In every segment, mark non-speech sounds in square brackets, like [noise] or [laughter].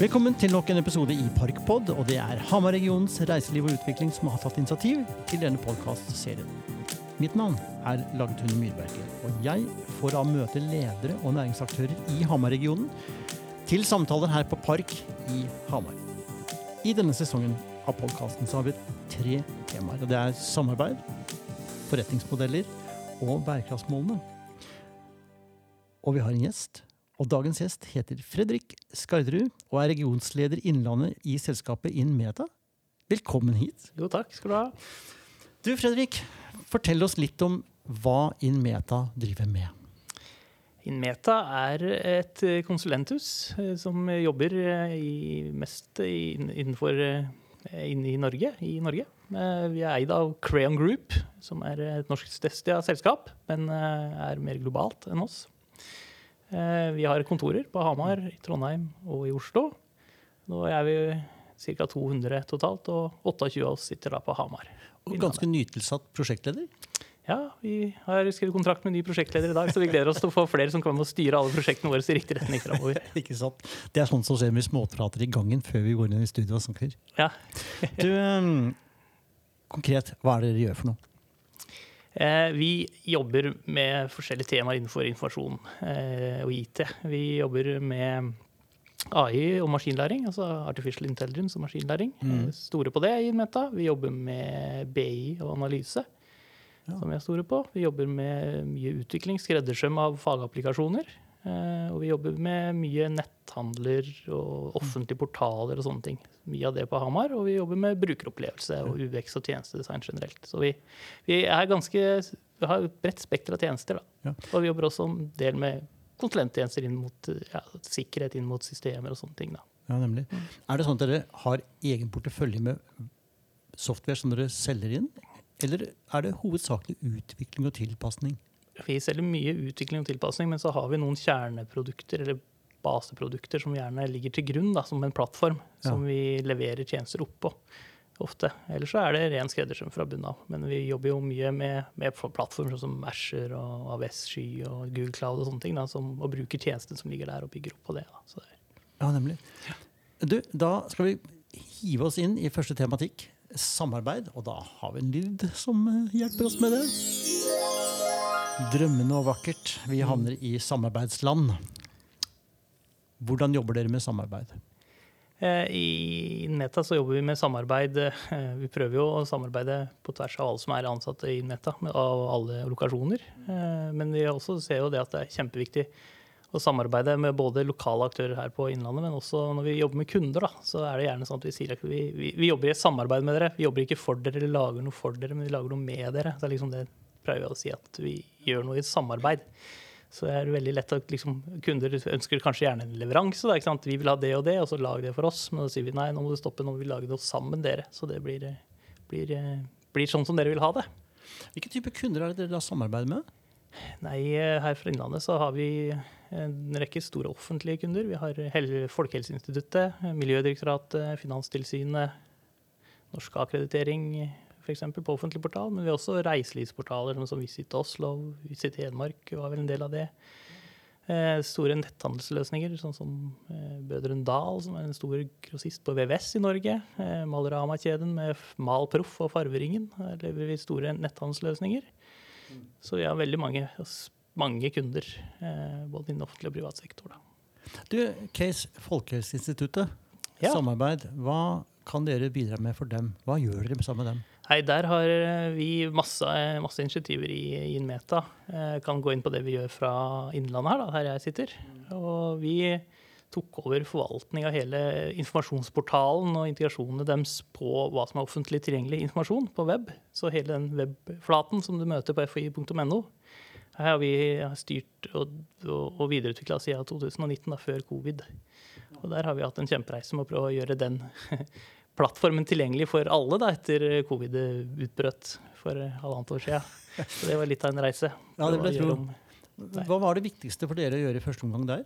Velkommen til nok en episode i Parkpod, og det er Hamar-regionens reiseliv og utvikling som har tatt initiativ til denne podkastserien. Mitt navn er Lagtun Myrberget, og jeg får da møte ledere og næringsaktører i Hamar-regionen til samtaler her på Park i Hamar. I denne sesongen av podkasten har vi tre temaer, og det er samarbeid, forretningsmodeller og bærekraftsmålene. Og vi har en gjest. Og dagens gjest heter Fredrik Skarderud og er regionsleder Innlandet i selskapet Inmeta. Velkommen hit. Jo, takk skal du ha. Du Fredrik, fortell oss litt om hva Inmeta driver med. Inmeta er et konsulenthus eh, som jobber eh, i, mest innenfor eh, inne i Norge, i Norge. Vi er eid av Crayon Group, som er et norsk selskap, men er mer globalt enn oss. Eh, vi har kontorer på Hamar, i Trondheim og i Oslo. Nå er vi ca. 200 totalt, og 28 av oss sitter da på Hamar. Og ganske nytilsatt prosjektleder? Ja, vi har skrevet kontrakt med ny prosjektleder i dag, så vi gleder oss til å få flere som kommer og styre alle prosjektene våre i riktig retning framover. [laughs] Ikke sant. Det er sånn som skjer med småprater i gangen før vi går inn i studio og snakker. Ja. du, um, konkret, hva er det dere gjør for noe? Eh, vi jobber med forskjellige temaer innenfor informasjon eh, og IT. Vi jobber med AI og maskinlæring, altså artificial intelligence og maskinlæring. Mm. Eh, store på det i Meta. Vi jobber med BI og analyse, ja. som vi er store på. Vi jobber med mye utvikling, skreddersøm av fagapplikasjoner. Eh, og vi jobber med mye netthandler og offentlige portaler og sånne ting. Mye av det på Hamar. Og vi jobber med brukeropplevelse og UX og tjenestedesign generelt. Så vi, vi er ganske, vi har et bredt spekter av tjenester. Da. Og vi jobber også en del med konsulenttjenester inn mot ja, sikkerhet inn mot systemer og sånne ting. Da. Ja, nemlig. Mm. Er det sånn at dere har egen portefølje med software som dere selger inn? Eller er det hovedsakelig utvikling og tilpasning? Vi selger mye utvikling og tilpasning, men så har vi noen kjerneprodukter eller baseprodukter som gjerne ligger til grunn da, som en plattform ja. som vi leverer tjenester oppå. Ofte. Ellers så er det ren skreddersøm fra bunnen av. Men vi jobber jo mye med, med plattformer som Asher og AVS Sky og Google Cloud og sånne ting, da, som, og bruker tjenestene som ligger der og bygger opp på det. Det ja, nemlig. Du, da skal vi hive oss inn i første tematikk, samarbeid. Og da har vi en lyd som eh, hjelper oss med det. Drømmende og vakkert. Vi havner i samarbeidsland. Hvordan jobber dere med samarbeid? Eh, I Meta så jobber vi med samarbeid. Eh, vi prøver jo å samarbeide på tvers av alle som er ansatte i Meta, av alle lokasjoner. Eh, men vi også ser jo det at det er kjempeviktig å samarbeide med både lokale aktører her på Innlandet, men også når vi jobber med kunder, da, så er det gjerne sånn at vi sier at vi, vi, vi jobber i samarbeid med dere. Vi jobber ikke for dere eller lager noe for dere, men vi lager noe med dere. Det er liksom det vi å si at vi gjør noe i samarbeid. Så det er veldig lett at liksom, kunder ønsker kanskje gjerne en leveranse. Da, vi vil ha det og det, og så lag det for oss. Men da sier vi nei, nå må du stoppe, nå må vi lage det sammen dere. Så det blir, blir, blir sånn som dere vil ha det. Hvilke type kunder er det dere da samarbeider med? Nei, Her fra Innlandet så har vi en rekke store offentlige kunder. Vi har Folkehelseinstituttet, Miljødirektoratet, Finanstilsynet, Norsk akkreditering, f.eks. på offentlig portal, men vi har også reiselivsportaler som Visit Oslo, Visit Hedmark var vel en del av det. Eh, store netthandelsløsninger, sånn som eh, Bødren Dal, som er en stor grossist på VVS i Norge. Eh, Malorama-kjeden med Malproff og Farveringen. Her lever vi store netthandelsløsninger. Så vi har veldig mange, mange kunder, eh, både innen offentlig og privat sektor. Da. Du, Case Folkehelseinstituttet, ja. samarbeid. Hva kan dere bidra med for dem? Hva gjør dere sammen med dem? Hei, der har eh, vi masse, masse initiativer i, Inmeta. Jeg kan gå inn på det vi gjør fra Innlandet her, da, her jeg sitter. Og vi tok over forvaltning av hele informasjonsportalen og integrasjonene deres på hva som er offentlig tilgjengelig informasjon på web. Så hele den webflaten som du møter på fi.no. Her har vi styrt og, og, og videreutvikla siden 2019, da, før covid. Og der har vi hatt en kjempereise med å prøve å gjøre den plattformen tilgjengelig for alle da, etter covid-utbrøt for halvannet år siden. Så det var litt av en reise. Ja, det ble tro. Hva var det viktigste for dere å gjøre i første omgang der?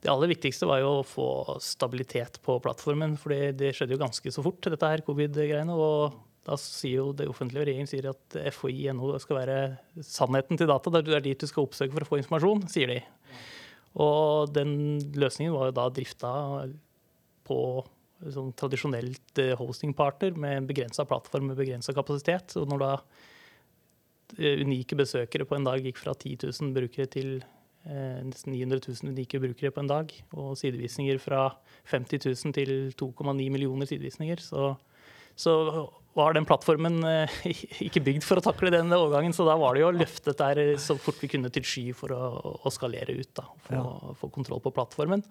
Det aller viktigste var jo å få stabilitet på plattformen. For det skjedde jo ganske så fort, dette her covid-greiene. Og da sier jo det offentlige regjeringen sier at FHI.no skal være sannheten til data. Det er dit du skal oppsøke for å få informasjon, sier de. Og den løsningen var jo da drifta på sånn tradisjonelt eh, hostingpartner med begrensa plattform med begrensa kapasitet. Og når da eh, unike besøkere på en dag gikk fra 10 000 brukere til eh, nesten 900 000 unike brukere på en dag, og sidevisninger fra 50 000 til 2,9 millioner sidevisninger, så, så var den plattformen eh, [laughs] ikke bygd for å takle den overgangen. Så da var det jo løftet der så fort vi kunne til sky for å, å skalere ut. da, For Ja. å få kontroll på plattformen.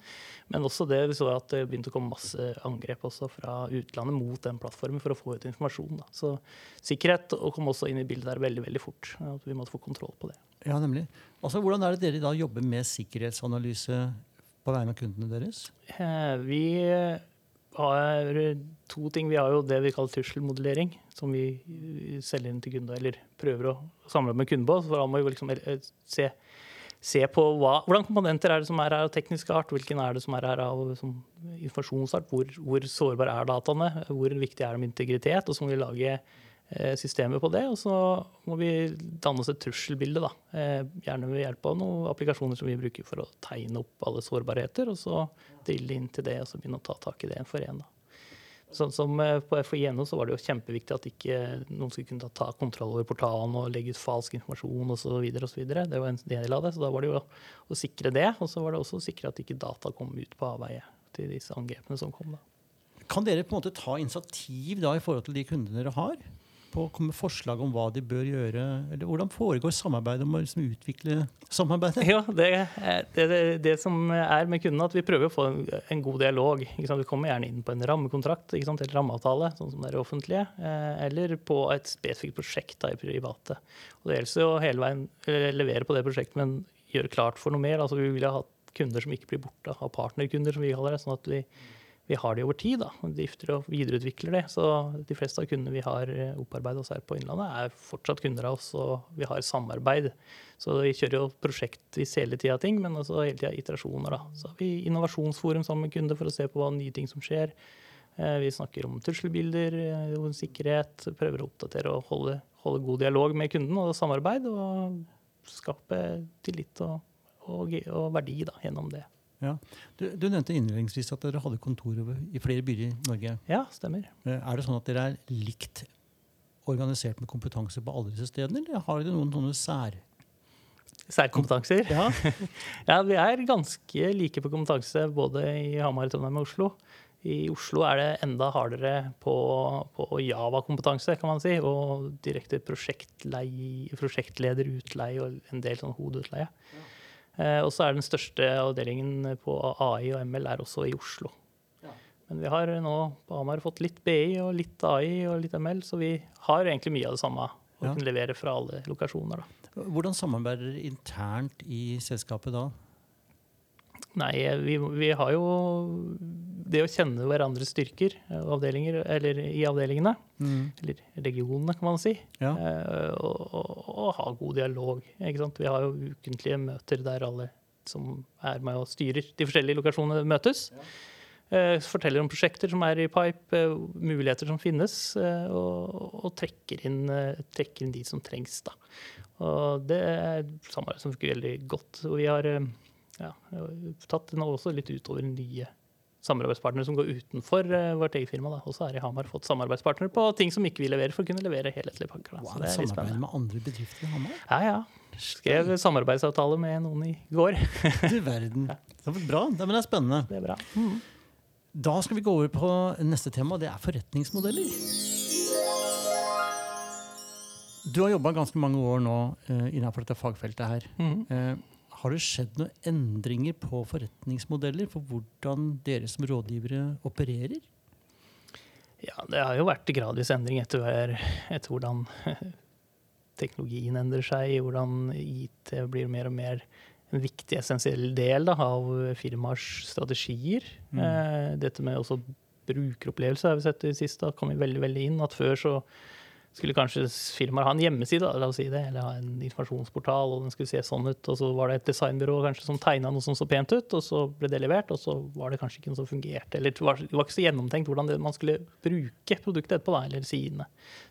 Men også det, vi så at det begynte å komme masse angrep også fra utlandet mot den plattformen for å få ut informasjon. da. Så sikkerhet og kom også inn i bildet der veldig veldig fort. At vi måtte få kontroll på det. Ja, nemlig. Altså, Hvordan er det dere da jobber med sikkerhetsanalyse på vegne av kundene deres? Eh, Vi har to ting. Vi har jo det vi kaller trusselmodellering, som vi eh, selger inn til kunder, eller prøver å samle med kunder på. Så da må vi liksom eh, se, se på hva, hvordan komponenter er det som er her av teknisk art, hvilken er det som er her av som, informasjonsart, hvor, hvor sårbare er dataene, hvor viktig er det med integritet, og så må vi lage eh, systemet på det. Og så må vi danne oss et trusselbilde, da. Eh, gjerne ved hjelp av noen applikasjoner som vi bruker for å tegne opp alle sårbarheter, og så drille inn til det, og så begynne å ta tak i det en for en. da. Sånn som eh, På FHI.no så var det jo kjempeviktig at ikke noen skulle kunne ta kontroll over portalen og legge ut falsk informasjon osv. Det var en del av det, så da var det jo å sikre det. Og så var det også å sikre at ikke data kom ut på avveie til disse angrepene som kom. da. Kan dere på en måte ta initiativ da i forhold til de kundene dere har? På å komme med forslag om hva de bør gjøre? Eller hvordan foregår samarbeidet om å liksom utvikle samarbeidet? Ja, det, det, det, det som er med kundene, at vi prøver å få en, en god dialog. Vi kommer gjerne inn på en rammekontrakt eller rammeavtale, sånn som det er i offentlige, eh, eller på et spesifikt prosjekt da, i private. Og det gjelder å hele veien eh, levere på det prosjektet, men gjøre klart for noe mer. Altså, vi vil ha kunder som ikke blir borte, ha partnerkunder, som vi kaller det. sånn at vi vi har det over tid, da, og drifter og videreutvikler det. Så de fleste av kundene vi har eh, opparbeidet oss her på Innlandet, er fortsatt kunder av oss, og vi har samarbeid. Så vi kjører jo prosjektvis hele tida ting, men også hele tida iterasjoner. da. Så har vi innovasjonsforum sammen med kunder for å se på hva nye ting som skjer. Eh, Vi snakker om trusselbilder, eh, om sikkerhet, prøver å oppdatere og holde, holde god dialog med kunden og samarbeid. Og skape tillit og, og, og verdi da, gjennom det. Ja. Du, du nevnte innledningsvis at dere hadde kontor i flere byer i Norge. Ja, stemmer. Eh, Er det sånn at dere er likt organisert med kompetanse på alle disse stedene, eller har dere noen sånne sær... Særkompetanser. Ja, [laughs] Ja, vi er ganske like på kompetanse både i Hamar, Trondheim og Oslo. I Oslo er det enda hardere på, på Java-kompetanse, kan man si. Og direkte prosjektleder, prosjektlederutleie og en del sånn hodeutleie. Eh, og så er den største avdelingen på AI og ML er også i Oslo. Ja. Men vi har nå på Hamar fått litt BI og litt AI og litt ML, så vi har egentlig mye av det samme. å Ja. kunne levere fra alle lokasjoner. da. Hvordan samarbeider dere internt i selskapet da? Nei, vi, vi har jo det å kjenne hverandres styrker eh, avdelinger, eller i avdelingene, eller regionene, kan man si, Ja. eh, og, og, og ha god dialog. Vi har jo ukentlige møter der alle som er med og styrer de forskjellige lokasjonene, møtes. Eh, Forteller om prosjekter som er i pipe, muligheter som finnes, og, og trekker, inn, trekker inn de som trengs. Da. Og det er et samarbeid som funker veldig godt. Og vi har ja, tatt nå også litt utover nye samarbeidspartnere som går utenfor eh, vårt eget firma. Da. Også her i Hamar fått samarbeidspartnere på ting som ikke vi leverer, for å kunne levere helhetlige pakker. Da. Wow, Så det er litt samarbeid spennende. med andre bedrifter i Hamar? Ja, ja. Skrev samarbeidsavtale med noen i går. [laughs] Du verden. Det var bra. Det, er spennende. Det er bra. Da skal vi gå over på neste tema, og det er forretningsmodeller. Du har jobba ganske mange år nå uh, innenfor dette fagfeltet her. Mm. Eh, har det skjedd noen endringer på forretningsmodeller for hvordan dere som rådgivere opererer? Ja, det har jo vært gradvis endring etter, hver- etter hvordan teknologien endrer seg, hvordan IT blir mer og mer en viktig, essensiell del da, av firmaers strategier. Mm. Eh, dette med også brukeropplevelse har vi sett i det siste, da kom vi veldig, veldig inn. At før så skulle kanskje firmaer ha en hjemmeside, da, la oss si det, eller ha en informasjonsportal, og den skulle se sånn ut. Og så var det et designbyrå kanskje som tegna noe som så pent ut, og så ble det levert, og så var det kanskje ikke noe som fungerte. Eller det var, ikke så gjennomtenkt hvordan man skulle bruke produktet etterpå, da, eller sidene.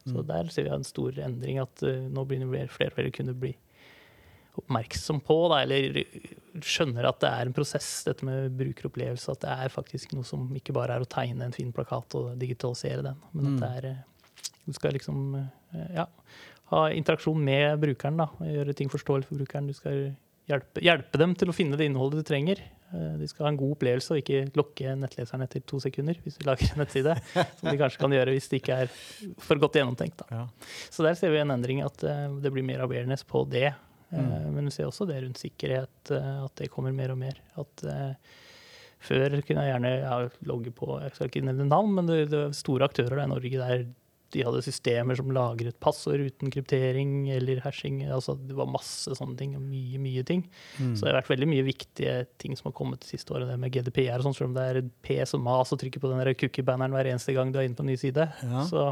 Så der ser vi en stor endring, at uh, nå begynner flere flere og flere kunne bli oppmerksom på, da, eller skjønner at det er en prosess, dette med brukeropplevelse. At det er faktisk noe som ikke bare er å tegne en fin plakat og digitalisere den. Men at det er eh, Du skal liksom eh, ja, ha interaksjon med brukeren. da, Gjøre ting forståelig for brukeren. Du skal hjelpe, hjelpe dem til å finne det innholdet du trenger. Eh, De skal ha en god opplevelse og ikke lokke nettleseren etter to sekunder hvis de lager en nettside. [laughs] Som de kanskje kan gjøre hvis det ikke er for godt gjennomtenkt. Ja. Så der ser vi en endring, at eh, det blir mer awareness på det. Mm. Men vi ser også det rundt sikkerhet, at det kommer mer og mer. At før kunne jeg gjerne ja, logge på Jeg skal ikke nevne navn, men det, det er store aktører i Norge der de hadde systemer som lagret passord uten kryptering eller hashing. altså Det var masse sånne ting. og Mye, mye ting. Mm. Så det har vært veldig mye viktige ting som har kommet de siste årene. Det med GDPR og sånn, selv om det er pes og mas og trykker på den cookie-banneren hver eneste gang du er inne på en ny side. Ja. Så,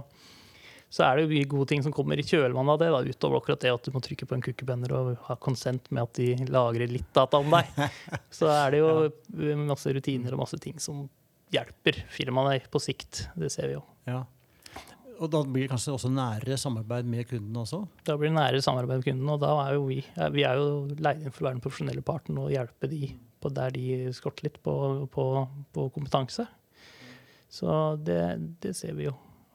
så er det jo mye gode ting som kommer i kjølvannet av det, da, utover akkurat det at du må trykke på en cookie-banner og ha konsent med at de lagrer litt data om deg. [laughs] Så er det jo masse rutiner og masse ting som hjelper firmaene på sikt. Det ser vi jo. Ja. Og da blir det kanskje også nærere samarbeid med kundene også? Da blir det nærere samarbeid med kunden, og da er jo vi, vi er jo leid inn for å være den profesjonelle parten og hjelpe de på der de skorter litt på, på, på kompetanse. Så det, det ser vi jo.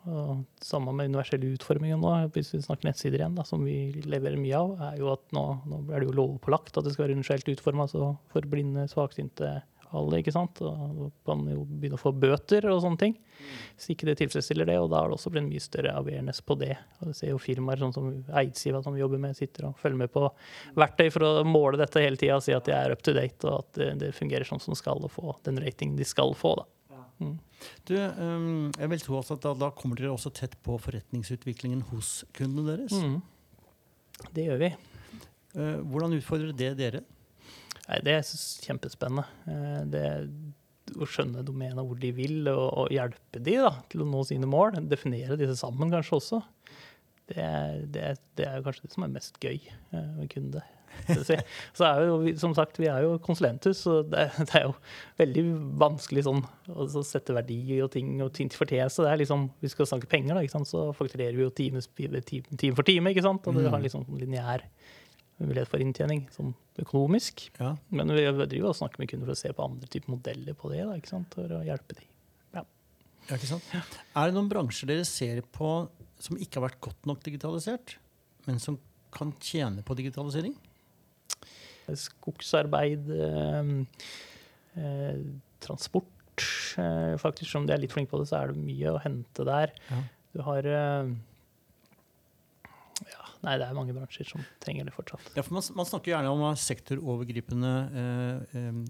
Og Samme med universell utforming nå, hvis vi snakker nettsider igjen, da, som vi leverer mye av, er jo at nå, nå er det jo lovpålagt at det skal være universelt utforma for blinde, svaksynte, alle. ikke sant? Og kan jo begynne å få bøter og sånne ting. Hvis ikke det tilfredsstiller det, og da har det også blitt mye større awareness på det. Og det ser jo firmaer sånn som Eidsiva som vi jobber med, sitter og følger med på verktøy for å måle dette hele tida og si at de er up to date, og at det, det fungerer sånn som skal, og få den ratingen de skal få. da. Du, um, jeg vil tro at da, da kommer dere også tett på forretningsutviklingen hos kundene deres. Mm. Det gjør vi. Uh, hvordan utfordrer det dere? Nei, det er kjempespennende. Eh, Det å skjønne domenet hvor de vil, og, og hjelpe de da, til å nå sine mål. Definere disse sammen kanskje også. Det, er- det, det er kanskje det som er mest gøy eh, med kunde. Så så er jo, vi- som sagt, vi er jo konsulenter, så det, det er jo veldig vanskelig sånn å sette verdi og ting og ting til fortjeneste. Det er liksom, Vi skal snakke penger, da, så fakturerer vi jo time, time, for time. ikke sant? Og det har liksom lineær mulighet for inntjening sånn økonomisk. Ja. Men vi driver og snakker med kunder for å se på andre typer modeller på det, da, ikke sant? for å hjelpe dem. Ja, ikke sant? Er det noen bransjer dere ser på som ikke har vært godt nok digitalisert, men som kan tjene på digitalisering? Skogsarbeid, eh, eh, transport eh, Faktisk, som de er litt flinke på det, så er det mye å hente der. Ja. Du har eh, ja, Nei, det er mange bransjer som trenger det fortsatt. Ja, for man, man snakker gjerne om sektorovergripende eh, eh,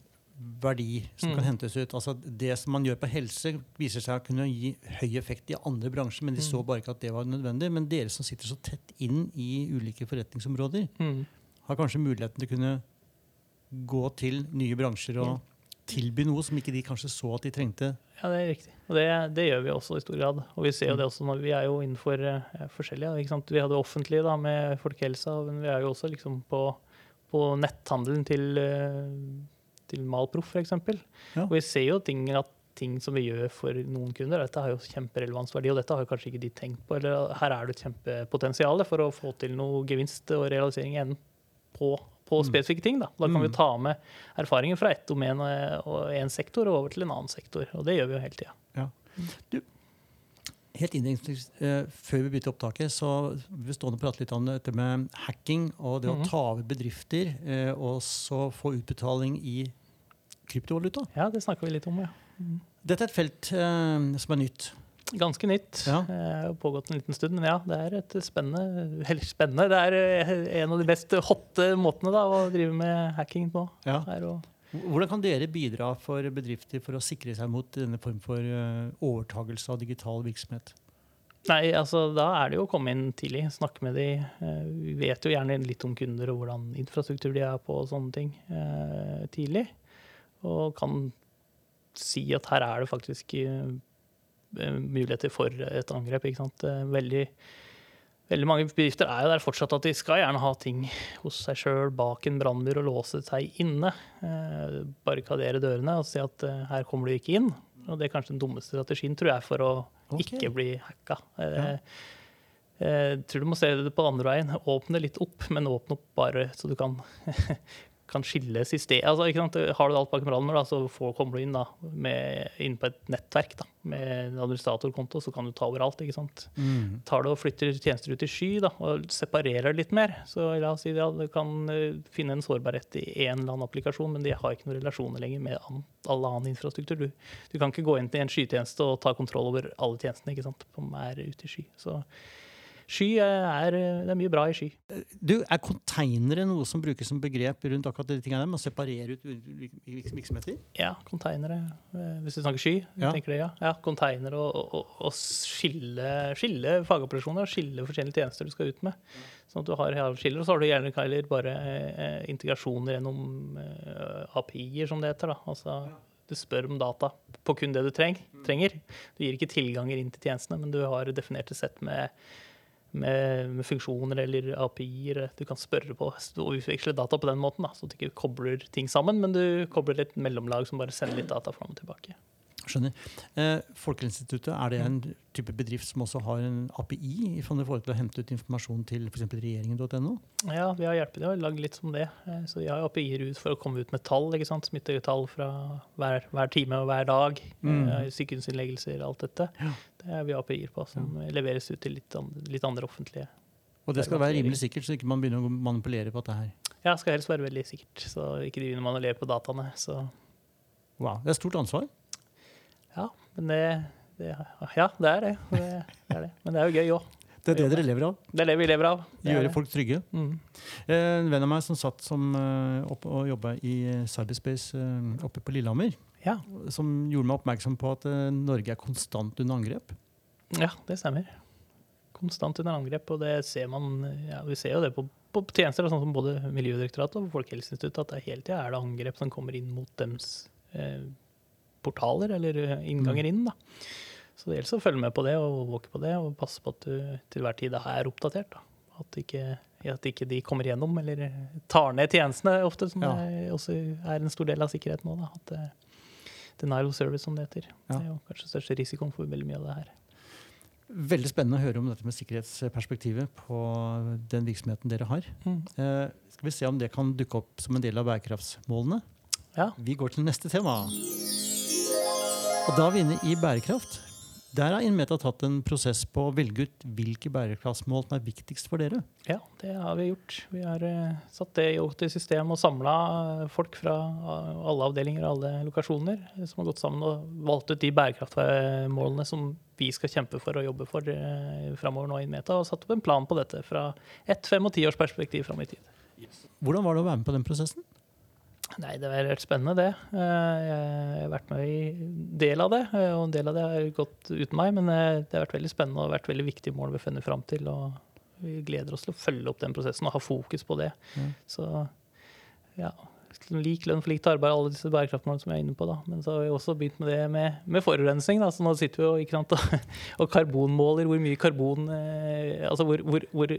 verdi som Mm. kan hentes ut. Altså Det som man gjør på helse, viser seg å kunne gi høy effekt i andre bransjer, men de så Mm. bare ikke at det var nødvendig. Men dere som sitter så tett inn i ulike forretningsområder, Mm. har kanskje muligheten til å kunne gå til nye bransjer og tilby noe som ikke de kanskje så at de trengte. Ja, det er riktig. Og det, det gjør vi også i stor grad. Og vi ser jo det også når vi er jo innenfor ja, forskjellige. Ikke sant? Vi hadde offentlig da, med folkehelsa, men vi er jo også liksom på, på netthandelen til, eh, til Malproff, f.eks. Ja. Og vi ser jo ting, at ting som vi gjør for noen kunder, dette har jo kjemperelevansverdi, og dette har jo kanskje ikke de tenkt på. Eller her er det et kjempepotensial for å få til noe gevinst og realisering igjen på, på Mm. spesifikke ting. Da. da kan vi Mm. ta med erfaringer fra ett domen og en sektor og over til en annen sektor. Og det gjør vi jo hele tida. Helt innledningsvis, eh, før vi begynte opptaket, så vil vi stående og prate litt om dette med hacking og det mm. å ta over bedrifter eh, og så få utbetaling i kryptovaluta. Ja, det snakker vi litt om, ja. Dette er et felt eh, som er nytt. Ganske nytt. Ja. Eh, har pågått en liten stund, men ja, det er et spennende Eller spennende. Det er eh, en av de best hotte måtene da, å drive med hacking på. Ja. Hvordan kan dere bidra for bedrifter for å sikre seg mot denne form for eh, overtagelse av digital virksomhet? Nei, altså da er det jo å komme inn tidlig, snakke med de. Eh, Vi vet jo gjerne litt om kunder og hvordan infrastruktur de er på og sånne ting eh, tidlig. Og kan si at her er det faktisk eh, muligheter for et angrep. Eh, Veldig, veldig mange bedrifter er jo der fortsatt at de skal gjerne ha ting hos seg sjøl bak en brannmur og låse seg inne. Eh, barrikadere dørene og si at eh, her kommer du ikke inn. Og det er kanskje den dummeste strategien, tror jeg, for å okay. ikke bli hacka. Ja. Jeg tror du må se det på den andre veien. Åpne litt opp, men åpne opp bare så du kan, [laughs] [laughs] kan skille system. Altså, ikke sant? Har du alt bak brannmur, da, så får, kommer du inn, da, med, inn på et nettverk da, med en administratorkonto, så kan du ta overalt. ikke sant? Mm. Tar du og flytter tjenester ut i sky da, og separerer litt mer, så la oss si ja, du kan eh, finne en sårbarhet i en eller annen applikasjon, men de har ikke noen relasjoner lenger med an, all annen infrastruktur. Du, du kan ikke gå inn til en skytjeneste og ta kontroll over alle tjenestene ikke sant, som er ute i sky. Så sky er, det er mye bra i sky. Du, Er konteinere noe som brukes som begrep rundt akkurat de tingene? Med å separere ut virksomheter? Ja, konteinere, eh, hvis du snakker sky. Ja. tenker det, ja. ja Konteinere og, og, og skille, skille fagoperasjoner og skille forskjellige tjenester du skal ut med. Sånn at du har skiller, og så har du gjerne Kyler, bare eh, integrasjoner gjennom eh, API-er, som det heter. da. Altså, du spør om data på kun det du treng, trenger. Du gir ikke tilganger inn til tjenestene, men du har definerte sett med, med, med funksjoner eller API-er du kan spørre på og utveksle data på den måten. Da, så du ikke kobler ting sammen, men du kobler et mellomlag som bare sender litt data fram og tilbake. Skjønner. Eh, Folkehelseinstituttet, er det en type bedrift som også har en API i forhold til å hente ut informasjon til f.eks. regjeringen.no? Ja, vi har hjulpet dem å lage litt som det. Eh, Så vi har API-er ut for å komme ut med tall, ikke sant? smittetall fra hver, hver time og hver dag. Mm. eh, Sykehusinnleggelser, alt dette. Ja. Det er vi API-er på, som leveres ut til litt andre, litt andre offentlige. Og det skal være rimelig sikkert, så ikke man begynner å manipulere på dette her. Ja, skal helst være veldig sikkert, så ikke de begynner å manipulere på dataene. Så Wow, Det er stort ansvar. Ja, men det, det Ja, det er det. det, er det. Men det er jo gøy òg. Det er det dere lever av. Det er det vi lever av. Det Gjøre folk trygge. Mm. Eh, En venn av meg som satt som, eh, opp og jobba i eh, cyberspace oppe på Lillehammer, Ja. som gjorde meg oppmerksom på at Norge er konstant under angrep. Ja, det stemmer. Konstant under angrep, og det ser man ja, Vi ser jo det på, på tjenester, sånn som både Miljødirektoratet og Folkehelseinstituttet, at det hele tida er det angrep som kommer inn mot dems eh, portaler, eller eh, innganger inn. da. Så det gjelder å følge med på det og våke på det, og passe på at du til hver tid er oppdatert. da. At ikke, at ikke de kommer gjennom, eller tar ned tjenestene ofte, som Ja. er, også er en stor del av sikkerheten nå. da. At eh, Denial of service, som det heter. Ja. Det er jo kanskje største risikoen for veldig mye av det her. Veldig spennende å høre om dette med sikkerhetsperspektivet på den virksomheten dere har. Mm. Eh, skal vi se om det kan dukke opp som en del av bærekraftsmålene. Ja. Vi går til neste tema. Og da er vi inne i bærekraft. Der har Inmeta tatt en prosess på å velge ut hvilke bærekraftsmål som er viktigst for dere. Ja, det har vi gjort. Vi har uh, satt det i system og samla folk fra eh, alle avdelinger og alle lokasjoner eh, som har gått sammen og valgt ut de bærekraftmålene som vi skal kjempe for og jobbe for eh, framover nå i Inmeta, og satt opp en plan på dette fra ett, fem og ti års perspektiv fram i tid. Hvordan var det å være med på den prosessen? Nei, det har vært spennende, det. Eh, Jeg har vært med i en del av det, eh, og en del av det har gått uten meg. Men eh, det har vært veldig spennende og vært veldig viktige mål vi har funnet fram til. og Vi gleder oss til å følge opp den prosessen og ha fokus på det. Ja. Så ja, lik lønn for likt arbeid, alle disse bærekraftmålene som jeg er inne på. da. Men så har vi også begynt med det med, med forurensning. da, så nå sitter vi jo ikke sant, [laughs] og, og karbonmåler hvor mye karbon eh, Altså hvor, hvor, hvor,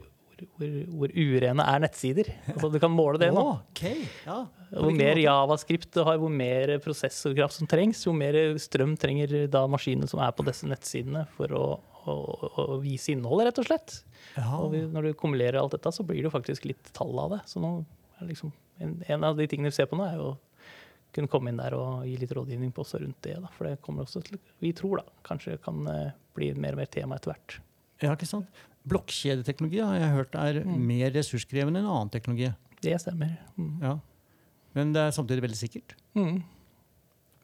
hvor, hvor urene er nettsider. Altså Du kan måle det nå. Ok, ja. Hvor mer javascript du har, hvor mer prosessorkraft som trengs, jo mer strøm trenger da maskinene som er på disse nettsidene for å, å, å vise innholdet, rett og slett. Ja. Og når du kumulerer alt dette, så blir det jo faktisk litt tall av det. Så nå er liksom, en, en av de tingene vi ser på nå, er jo kunne komme inn der og gi litt rådgivning på også rundt det. Da. For det kommer også til, vi tror da, kanskje kan eh, bli mer og mer tema etter hvert. ja, ikke sant? Blokkjedeteknologi har jeg hørt er Mm. mer ressurskrevende enn annen teknologi. Det stemmer. Mm. Ja. Men det er samtidig veldig sikkert. Mm.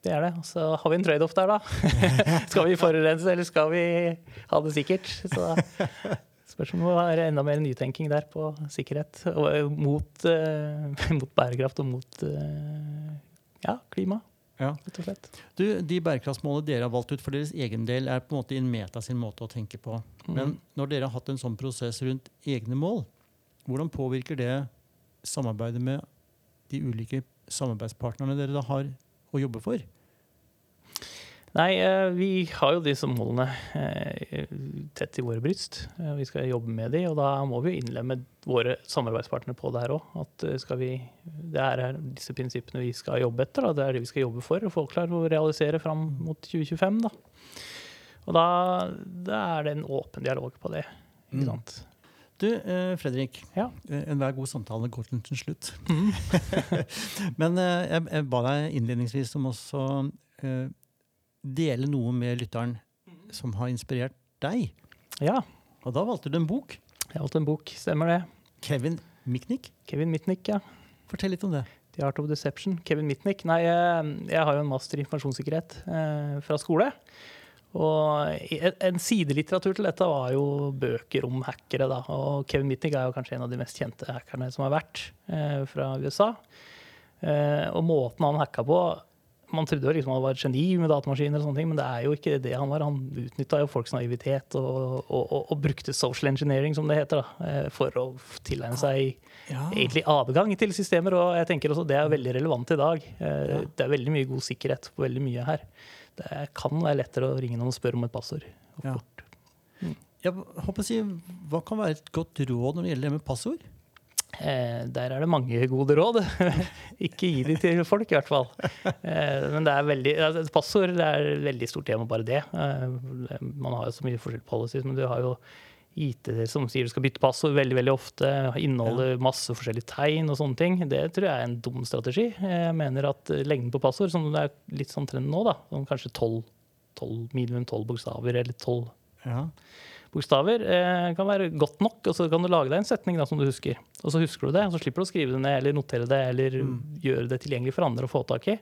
Det er det. Så har vi en trade-off der, da. [laughs] skal vi forurense, eller skal vi ha det sikkert? Så spørs om det være enda mer nytenking der på sikkerhet. Og eh, mot, uh, [laughs] mot bærekraft og mot uh, ja, klima, Ja. rett og slett. Du, de bærekraftsmålene dere har valgt ut for deres egen del, er på en måte Inmeta sin måte å tenke på. Mm. Men når dere har hatt en sånn prosess rundt egne mål, hvordan påvirker det samarbeidet med de ulike samarbeidspartnerne dere da har å jobbe for? Nei, eh, vi har jo disse målene eh, tett i våre bryst. Eh, Vi skal jobbe med de, og da må vi innlemme våre samarbeidspartnere på det her òg. At skal vi, det er disse prinsippene vi skal jobbe etter, da. det er det vi skal jobbe for og få klart å realisere fram mot 2025. Da. Og da, da er det en åpen dialog på det. Ikke Mm. Du, eh, Fredrik. Ja. Eh, Enhver god samtale går til en slutt. Mm. [laughs] Men eh, jeg, ba deg innledningsvis om også dele noe med lytteren som har inspirert deg. Ja, Og da valgte du en bok. jeg valgte en bok. Stemmer det. Kevin Mitnick? Kevin Mitnick, ja. Fortell litt om det. The Art of Deception. Kevin Mitnick. Nei, jeg, jeg har jo en master i informasjonssikkerhet eh, fra skole. Og en- sidelitteratur til dette var jo bøker om hackere. da, Og Kevin Mitnick er jo kanskje en av de mest kjente hackerne som har vært eh, fra USA. Eh, og måten han hacka på Man trodde jo liksom han var et geni med datamaskiner, og sånne ting, men det er jo ikke det han var. Han utnytta jo folks naivitet og, og, og, og brukte social engineering, som det heter, da, eh, for å tilegne seg Ja. egentlig adgang til systemer, og jeg tenker også det er veldig relevant i dag. Eh, Ja. Det er veldig mye god sikkerhet på veldig mye her. Det kan være lettere å ringe noen og spørre om et passord. Ja. fort. Jeg håper å si, Hva kan være et godt råd når det gjelder det med passord? Eh, der er det mange gode råd. [laughs] Ikke gi de til folk, i hvert fall. Eh, men det er veldig, altså, passord det er et veldig stort tema, bare det. Eh, man har jo så mye forskjellige policies, men du har jo IT som sier du skal bytte passord veldig veldig ofte. Inneholder masse forskjellige tegn og sånne ting. Det tror jeg er en dum strategi. Jeg mener at lengden på passord, som det er litt sånn trenden nå, da, om kanskje 12, 12, minimum tolv bokstaver eller tolv Ja. bokstaver eh, kan være godt nok, og så kan du lage deg en setning da, som du husker. Og så husker du det, og så slipper du å skrive det ned eller notere det eller gjøre det tilgjengelig for andre å få tak i.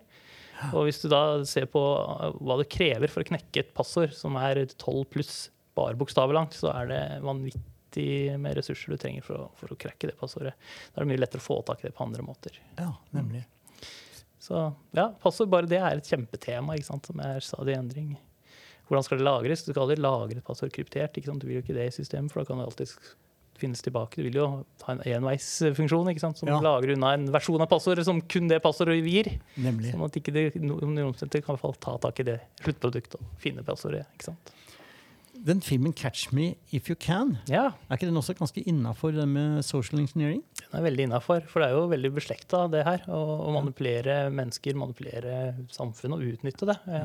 Og hvis du da ser på eh, hva det krever for å knekke et passord som er 12 pluss bare bokstaver langt, så er det vanvittig med ressurser du trenger for å, for å crakke det passordet. Da er det mye lettere å få tak i det på andre måter. ja, nemlig. Så ja, passord, bare det er et kjempetema ikke sant, som er stadig i endring. Hvordan skal det lagres? Du skal aldri lagre et passord kryptert. Ikke sant? Du vil jo ikke det i systemet, for da kan det alltid finnes tilbake. Du vil jo ha en enveisfunksjon ikke sant? som Ja. lager unna en versjon av passordet som kun det passordet gir. nemlig. Sånn at ikke det, noen omstendigheter kan i hvert fall ta tak i det sluttproduktet og finne passordet. ikke sant? Den filmen 'Catch Me If You Can', Ja, er ikke den også ganske innafor det med social engineering? den er veldig innafor. For det er jo veldig beslekta, det her. Å å manipulere mennesker, manipulere samfunnet og utnytte det. Ja.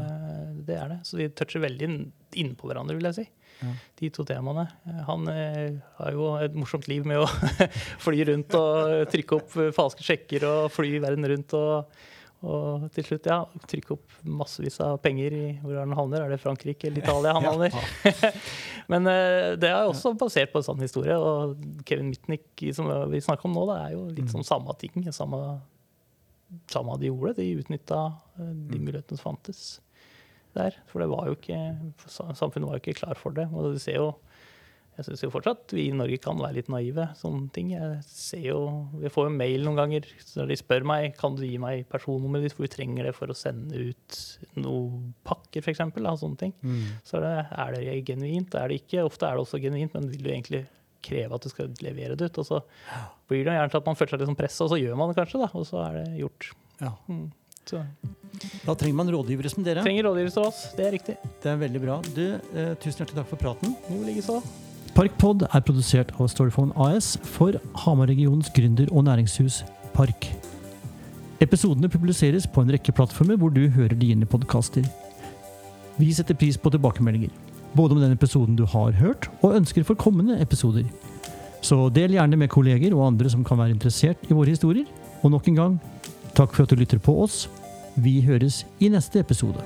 Det er det. Så de toucher veldig inn- innpå hverandre, vil jeg si. Ja. De to temaene. Eh, Han eh, har jo et morsomt liv med å [laughs] fly rundt og trykke opp eh, falske sjekker og fly verden rundt. og og til slutt, ja, trykke opp massevis av penger i hvor han havner. Er det Frankrike eller Italia han havner? [laughs] Men eh, det er også basert på en sann historie. Og Kevin Mitnick, som vi snakker om nå, da, er jo litt sånn samme ting. Samme, samme de gjorde. De utnytta de mulighetene som fantes der. For det var jo ikke, samfunnet var jo ikke klar for det. Og du ser jo jeg syns fortsatt vi i Norge kan være litt naive. sånne ting. Jeg ser jo, jeg får jo mail noen ganger når de spør meg kan du gi meg personnummeret ditt, for vi trenger det for å sende ut noen pakker, f.eks. Sånne ting. Så er det, er det genuint, er det ikke. Ofte er det også genuint, men vil du egentlig kreve at du skal levere det ut? Og så blir det gjerne til at man føler seg litt som pressa, og så gjør man det kanskje, da, og så er det gjort. Ja. Mm. Så Da trenger man rådgivere som dere. trenger rådgivere som oss, det er riktig. Det er veldig bra. Du, eh, tusen hjertelig takk for praten. Jo, likeså. Parkpod er produsert av Storyphone AS for Hamar-regionens gründer- og næringshus Park. Episodene publiseres på en rekke plattformer hvor du hører dine podkaster. Vi setter pris på tilbakemeldinger, både om den episoden du har hørt, og ønsker for kommende episoder. Så del gjerne med kolleger og andre som kan være interessert i våre historier. Og nok en gang, takk for at du lytter på oss. Vi høres i neste episode.